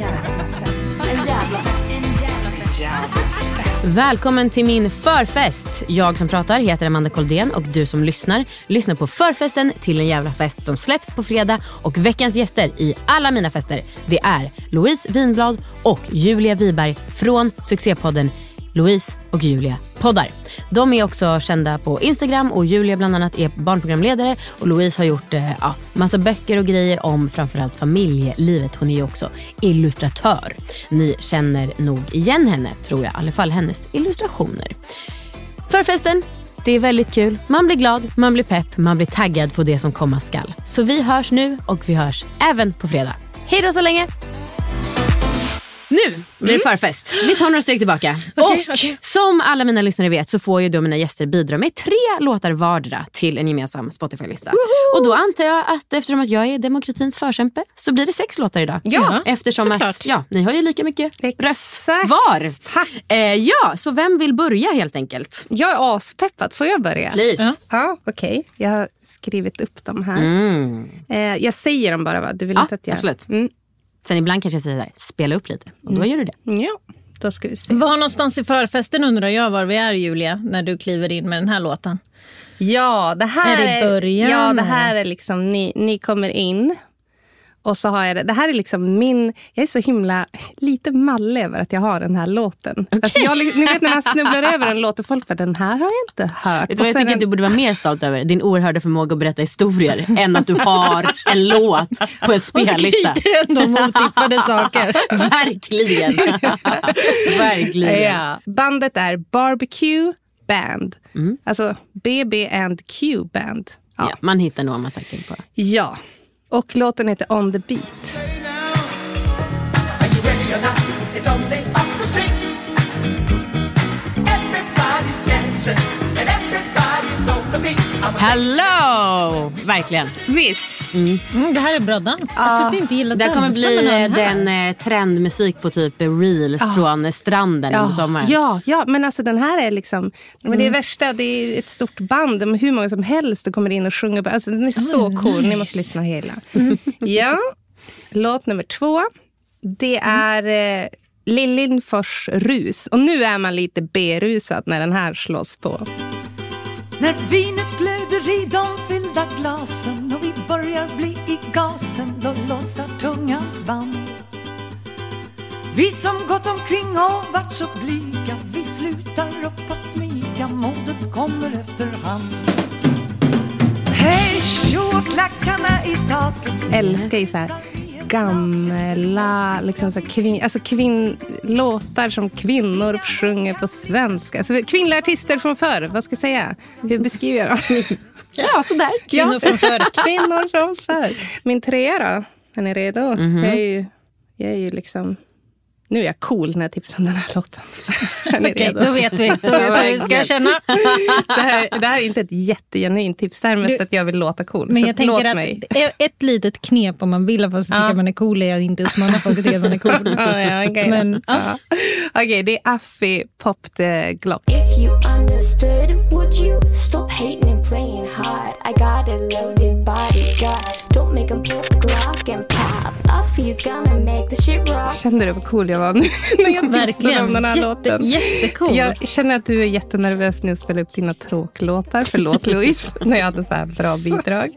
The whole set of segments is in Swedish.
En jävla fest. Välkommen till min förfest. Jag som pratar heter Amanda Koldén och du som lyssnar lyssnar på förfesten till en jävla fest som släpps på fredag och veckans gäster i alla mina fester det är Louise Winblad och Julia Wiberg från succépodden Louise och Julia poddar. De är också kända på Instagram och Julia bland annat är barnprogramledare och Louise har gjort eh, ja, massa böcker och grejer om framförallt familjelivet. Hon är ju också illustratör. Ni känner nog igen henne tror jag, i alla fall hennes illustrationer. Förfesten, det är väldigt kul. Man blir glad, man blir pepp, man blir taggad på det som komma skall. Så vi hörs nu och vi hörs även på fredag. Hej då så länge! Nu blir det förfest. Vi tar några steg tillbaka. Okej, och okej. som alla mina lyssnare vet så får ju då mina gäster bidra med tre låtar vardera till en gemensam Spotify-lista. Och då antar jag att eftersom att jag är demokratins förkämpe så blir det sex låtar idag. Ja, eftersom såklart. att ja, ni har ju lika mycket röst Exakt. var. Tack. Eh, ja, så vem vill börja helt enkelt? Jag är aspeppad. Får jag börja? Please. Ja, ja okej. Jag har skrivit upp dem här. Mm. Eh, jag säger dem bara, va? Du vill Ja, inte att jag... absolut. Mm. Sen ibland kanske jag säger där, spela upp lite. Och då gör du det. Ja, då ska vi se. Var någonstans i förfesten undrar jag var vi är Julia, när du kliver in med den här låten. Ja, det här Är det början, Ja, det eller? här är liksom, ni, ni kommer in. Och så har jag det. Det här är liksom min... Jag är så himla lite mallig över att jag har den här låten. Alltså jag, ni vet när man snubblar över en låt och folk bara, den här har jag inte hört. Vet du Och jag tycker en- att du borde vara mer stolt över? Din oerhörda förmåga att berätta historier än att du har en låt på en Och spellista. skriker ändå otippade saker. Verkligen. Verkligen. Ja. Bandet är Barbecue Band. Mm. Alltså BB and Q Band. Ja, Ja. man hittar nog man söker på. ja. Och låten heter On the Beat. Are you Hello! Verkligen. Visst. Mm, det här är bra dans. Jag tyckte inte gillade Det här kommer bli den eh, trendmusik på typ reels från eh, stranden under sommaren. Ja, ja, men alltså den här är liksom... Men det är värsta, det är ett stort band. Hur många som helst och kommer in och sjunger. Alltså, den är så cool. Ni måste lyssna hela. ja, låt nummer två. Det är eh, Lill Lindfors Rus. Och nu är man lite berusad när den här slås på. När vinet glöder i de fyllda glasen och vi börjar bli i gasen då lossar tungans band. Vi som gått omkring och varit så blyga vi slutar upp att smyga, modet kommer efterhand. Hej tjo klackarna i taket älskar ju så här gamla liksom så här kvin, alltså kvin, låtar som kvinnor sjunger på svenska. Alltså, kvinnliga artister från förr, vad ska jag säga? Hur beskriver jag dem? Ja, sådär. Kvinnor från förr. Kvinnor från förr. Min trea då? Är ni redo? Mhm. jag, är ju, jag är ju liksom... Nu är jag cool när jag tipsar om den här låten. Okej, redo? då vet vi. Då vet vi hur vi ska känna. det, här, det här är inte ett jättegenuint tips. Det här är mest Du- att jag vill låta cool. Men så jag tänker låt att mig. ett- ett litet knep om man vill att folk ska tycka att man är cool är att inte uppmana folk att tycka att man är cool. Ja, ja, okej. Men, ja. Ja. Okej, det är Affi Pop the Glock. If you understood, would you stop hating and playing hard? I got a loaded bodyguard. Don't make him Kände du vad cool jag var nu när jag tipsade Verkligen. om den här Jätte, låten? jättecool. Jag känner att du är jättenervös nu att spela upp dina tråklåtar. Förlåt Louise, när jag hade så här bra bidrag.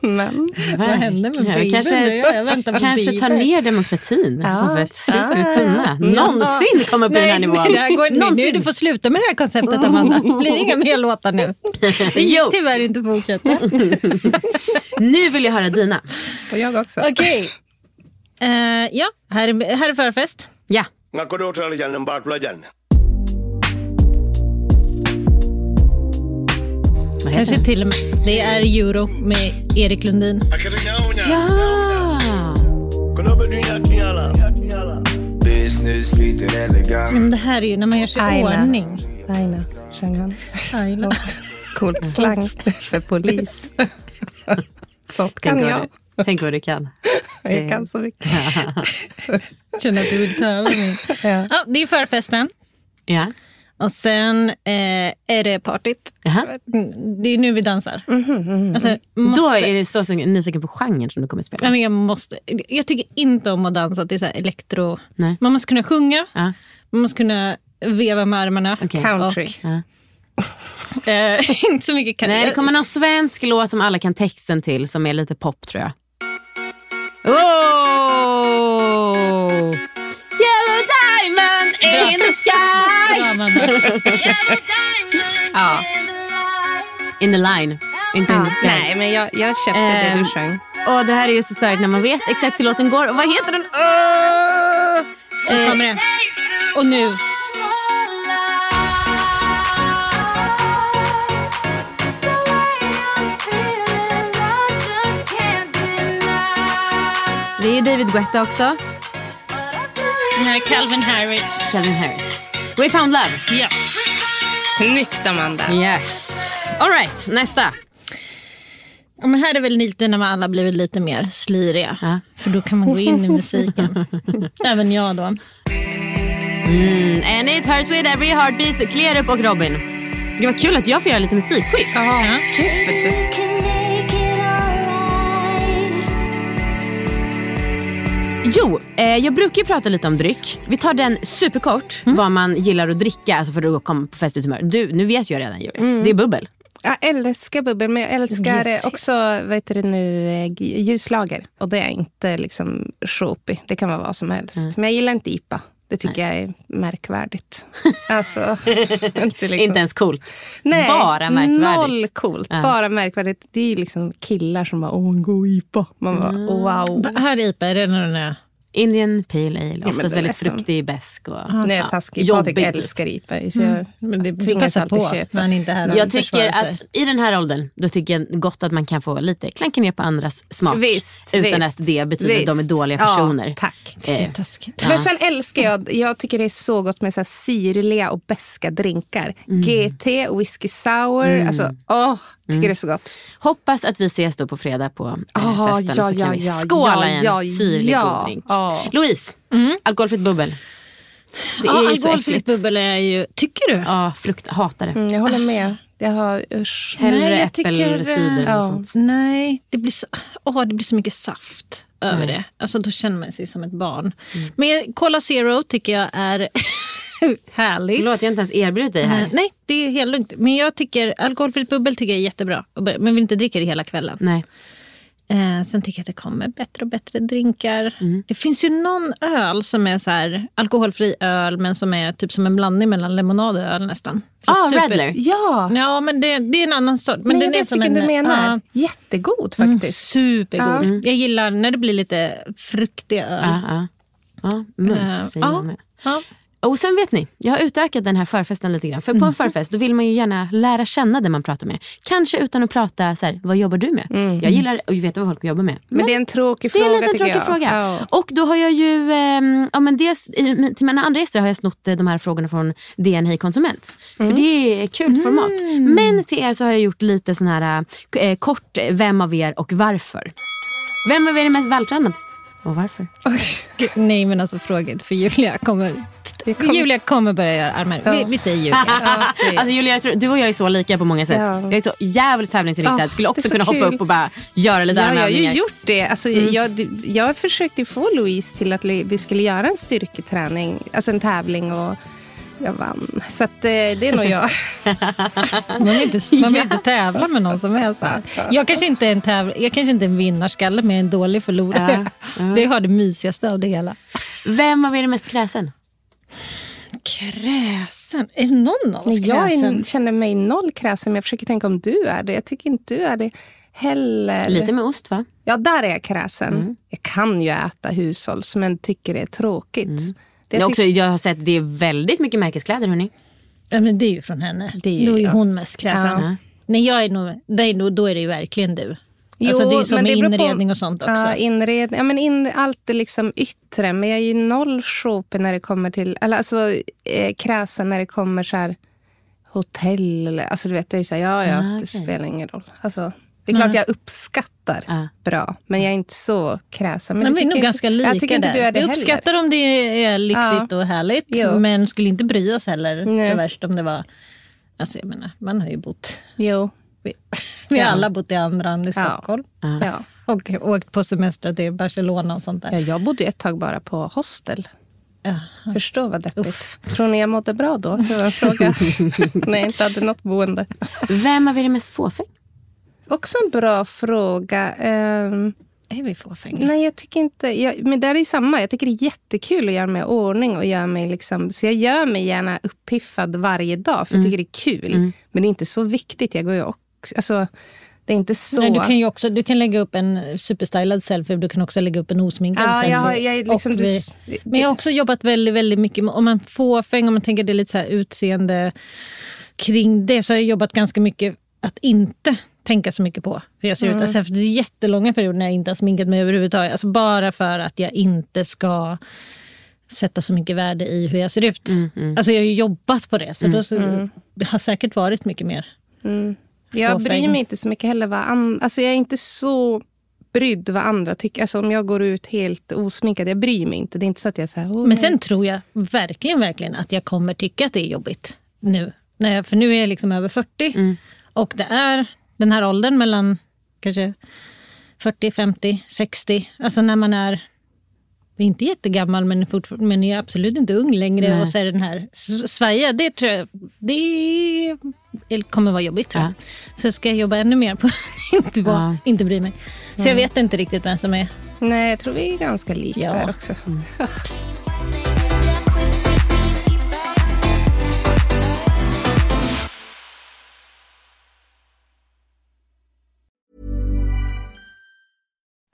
Men Vad hände med Bieber? Kanske, Ja, jag väntar på kanske ta Bieber. ner demokratin. Ja. Att hur ska vi kunna någonsin komma upp på den här nivån? nej, det går. Nu, du får sluta med det här konceptet Amanda. Det blir inga mer låtar nu. Det gick tyvärr inte att fortsätta. Nu vill jag höra dina. Och jag också. Okej. Eh, ja, här är, här är förfest. Ja. Nga janne. Kanske till och med. Det är Euro med Erik Lundin. Ja. Business lite elegant. Men det här är ju när man gör sig i Aina. ordning. Aina sjöng han. Coolt slang för polis. Sånt kan jag. Tänk vad du kan. Jag kan så mycket. Känner att du vill ta över mig. Ja. Ja, det är förfesten. Ja. Och sen eh, är det partyt. Jaha. Mm, Det är nu vi dansar. Alltså, måste, Då är det så, så nyfiken på genren som du kommer spela. Nej, men jag, måste, jag tycker inte om att dansa till så här elektro. Nej. Man måste kunna sjunga, Ja. man måste kunna veva med armarna. Okej. Country. Och, Ja. eh, inte så mycket kan Nej, det kommer någon svensk låt som alla kan texten till som är lite pop tror jag. Oh! Yellow diamond in the sky! Bra, Amanda. Ja. In the line, inte in the sky. Nej, men jag, jag köpte det Ehm, du sjöng. Och det här är ju så starkt när man vet exakt hur låten går. Och vad heter den? Åh! Nu kommer det. Och nu. Det är David Guetta också. Är Calvin Harris. Calvin Harris. We found love. Ja. Snyggt Amanda. Yes. All right, nästa. Ja, men här är väl lite när man alla blivit lite mer sliriga. Ja. För då kan man gå in i musiken. Även jag då. Mm, and it hurts with every heartbeat. Clear up och Robin. Det var kul att jag får göra lite musikquiz. Ja. Jo, eh, jag brukar prata lite om dryck. Vi tar den superkort, vad man gillar att dricka alltså för att komma på festligt humör. Du, nu vet jag redan Julia. Det är bubbel. Jag älskar bubbel, men jag älskar eh, också vad heter det nu, eh, ljuslager. Och det är inte liksom shoppy. Det kan vara vad som helst. Men jag gillar inte IPA. Det tycker jag är märkvärdigt. Alltså, inte, liksom. Inte ens coolt. Nej, Bara märkvärdigt. Noll coolt. Ja. Bara märkvärdigt. Det är ju liksom killar som bara, åh en god IPA. Man bara, Mm. wow. Här är IPA, är det när den är... Indian Pale Ale, men oftast väldigt som- fruktig, besk och Nu är ja, jag taskig. jobbig Patrik älskar IPA. Jag Men det tvingas alltid på köpa. han inte är här Jag tycker att i den här åldern, då tycker jag gott att man kan få lite klanka ner på andras smak. Visst, utan visst, att det betyder att de är visst. dåliga Ja, personer. tack. Det är Eh, taskigt. Men sen älskar jag, jag tycker det är så gott med så här syrliga och beska drinkar. Mm. GT, whisky sour, alltså åh, tycker det är så gott. Hoppas att vi ses då på fredag på eh, Ah, festen. ja, så kan ja, vi ja, skåla ja, i en ja, syrlig ja. god drink. Ja. Louise, alkoholfritt bubbel. Det Ja, är ju så alkoholfritt bubbel är ju... Tycker du? Ja, frukt, hatar det. Mm, jag håller med. Jag har, usch. Hellre Nej, äppelcider och ja. sånt. Nej, det blir, så, åh, det blir så mycket saft över det. Alltså, då känner man sig som ett barn. Men Cola Zero tycker jag är härligt. Förlåt, jag har inte ens erbjudit dig här. Eh, Nej, det är helt lugnt. Men jag tycker alkoholfritt bubbel tycker jag är jättebra. Men vill inte dricka det hela kvällen. Nej. Eh, sen tycker jag att det kommer bättre och bättre drinkar. Det finns ju någon öl som är så här, alkoholfri öl men som är typ som en blandning mellan lemonad och öl nästan. Så Ah, Radler. Ja, Ja, men det, det är en annan sort. Men men den jag är vet som vilken en, du menar. ja, Jättegod mm, faktiskt. supergod. Jag gillar när det blir lite fruktig öl. Ja mums Eh, säger ja. man med. Ja. Och sen vet ni, jag har utökat den här förfesten lite grann. För på en förfest då vill man ju gärna lära känna den man pratar med. Kanske utan att prata så här, vad jobbar du med? Jag gillar att veta vad folk jobbar med. Men det är en tråkig Det är fråga en liten tycker tråkig jag. fråga. Ja. Och då har jag ju, ehm, ja, men dels, i- till mina andra gäster har jag snott eh, de här frågorna från DN Hej Konsument. För det är ett kul format. Men till er så har jag gjort lite sån här eh, kort, eh, vem av er och varför. Vem av er är mest vältränad? Och varför? Gud, Nej men alltså fråga för Julia kommer kom- Julia kommer börja göra armar. Vi, Ja. vi säger Julia. Ja, det- Alltså Julia, jag tror, du och jag är så lika på många sätt. Ja. Jag är så jävligt tävlingsinriktad. Ja, Skulle också så kunna hoppa kul. upp och bara göra lite Ja, jag har ju gjort det. Alltså, jag, jag försökte få Louise till att vi skulle göra en styrketräning, alltså en tävling. och jag vann. Så att, eh, det är nog jag. Man vill inte, man vill inte tävla med någon som är så här. Jag kanske inte är en, täv, jag kanske inte är en vinnarskalle, men jag är en dålig förlorare. Det har det mysigaste av det hela. Vem av er är mest kräsen? Kräsen? Är någon av oss jag kräsen? är, känner mig noll kräsen, men jag försöker tänka om du är det. Jag tycker inte du är det heller. Lite med ost va? Ja, där är jag kräsen. Jag kan ju äta hushålls, men tycker det är tråkigt. Det Jag, jag också, jag har sett det är väldigt mycket märkeskläder hörni. Ja, men det är ju från henne. Det är då är ju jag. hon mest kräsen. Ja. Nej, jag är nog, det är nog, då är det ju verkligen du. Alltså, Jo, det är så med det beror på- inredning och sånt också. Ja, inredning. Ja, men in, allt det liksom yttre. Men jag är ju noll shopper när det kommer till... Eller alltså eh, kräsen när det kommer så här hotell. Eller, alltså du vet, jag är så här, ja, ja, Ah, det okej. spelar ingen roll. Alltså, det är klart jag uppskattar Ja. bra, men jag är inte så kräsen. Men Men vi är nog ganska lika Jag tycker inte där. du är det vi heller. uppskattar om det är lyxigt och härligt, Jo. men skulle inte bry oss heller Nej. så värst om det var... Alltså jag menar, man har ju bott... Jo. Vi, vi har Ja. alla bott i andra hand i Ja. Stockholm. Ja. Och åkt på semester till Barcelona och sånt där. Ja, jag bodde ett tag bara på hostel. Ja. Förstå vad deppigt. Tror ni jag mådde bra då? Det var en fråga. Nej, jag inte hade något boende. Vem av er är mest fåfäng? Också en bra fråga. Ehm, Är vi fåfänga? nej, jag tycker inte... Jag, men där är samma. Jag tycker det är jättekul att göra mig i ordning. Och göra mig liksom, så jag gör mig gärna uppiffad varje dag, för jag tycker det är kul. Men det är inte så viktigt. Jag går ju också... Alltså, det är inte så... Nej, du kan ju också du kan lägga upp en superstylad selfie, du kan också lägga upp en osminkad Ja, selfie. jag jag liksom- du- vi, men jag har också jobbat väldigt, väldigt mycket med, om man fåfäng, om man tänker det är lite så utseende kring det, så har jag jobbat ganska mycket att inte tänka så mycket på hur jag ser Mm. ut. Alltså, är jättelånga perioder när jag inte har sminkat mig överhuvudtaget. Alltså bara för att jag inte ska sätta så mycket värde i hur jag ser ut. Mm, Alltså jag har ju jobbat på det, så, då, så det har säkert varit mycket mer. Jag fåfäng. bryr mig inte så mycket heller vad an, alltså Jag är inte så brydd vad andra tycker. Alltså om jag går ut helt osminkad, jag bryr mig inte. Det är inte så att jag säger oh, Men nej. sen tror jag verkligen, verkligen att jag kommer tycka att det är jobbigt nu. Jag, för nu är jag liksom över 40 och det är den här åldern mellan kanske 40, 50, 60. Alltså när man är inte jättegammal men, men är absolut inte ung längre. Och så är den här s- svaja, det tror jag det kommer vara jobbigt tror jag. Så ska jag jobba ännu mer på att inte, vara, inte bry mig. Så jag vet inte riktigt vem som är Nej, jag tror vi är ganska lika Ja. där också.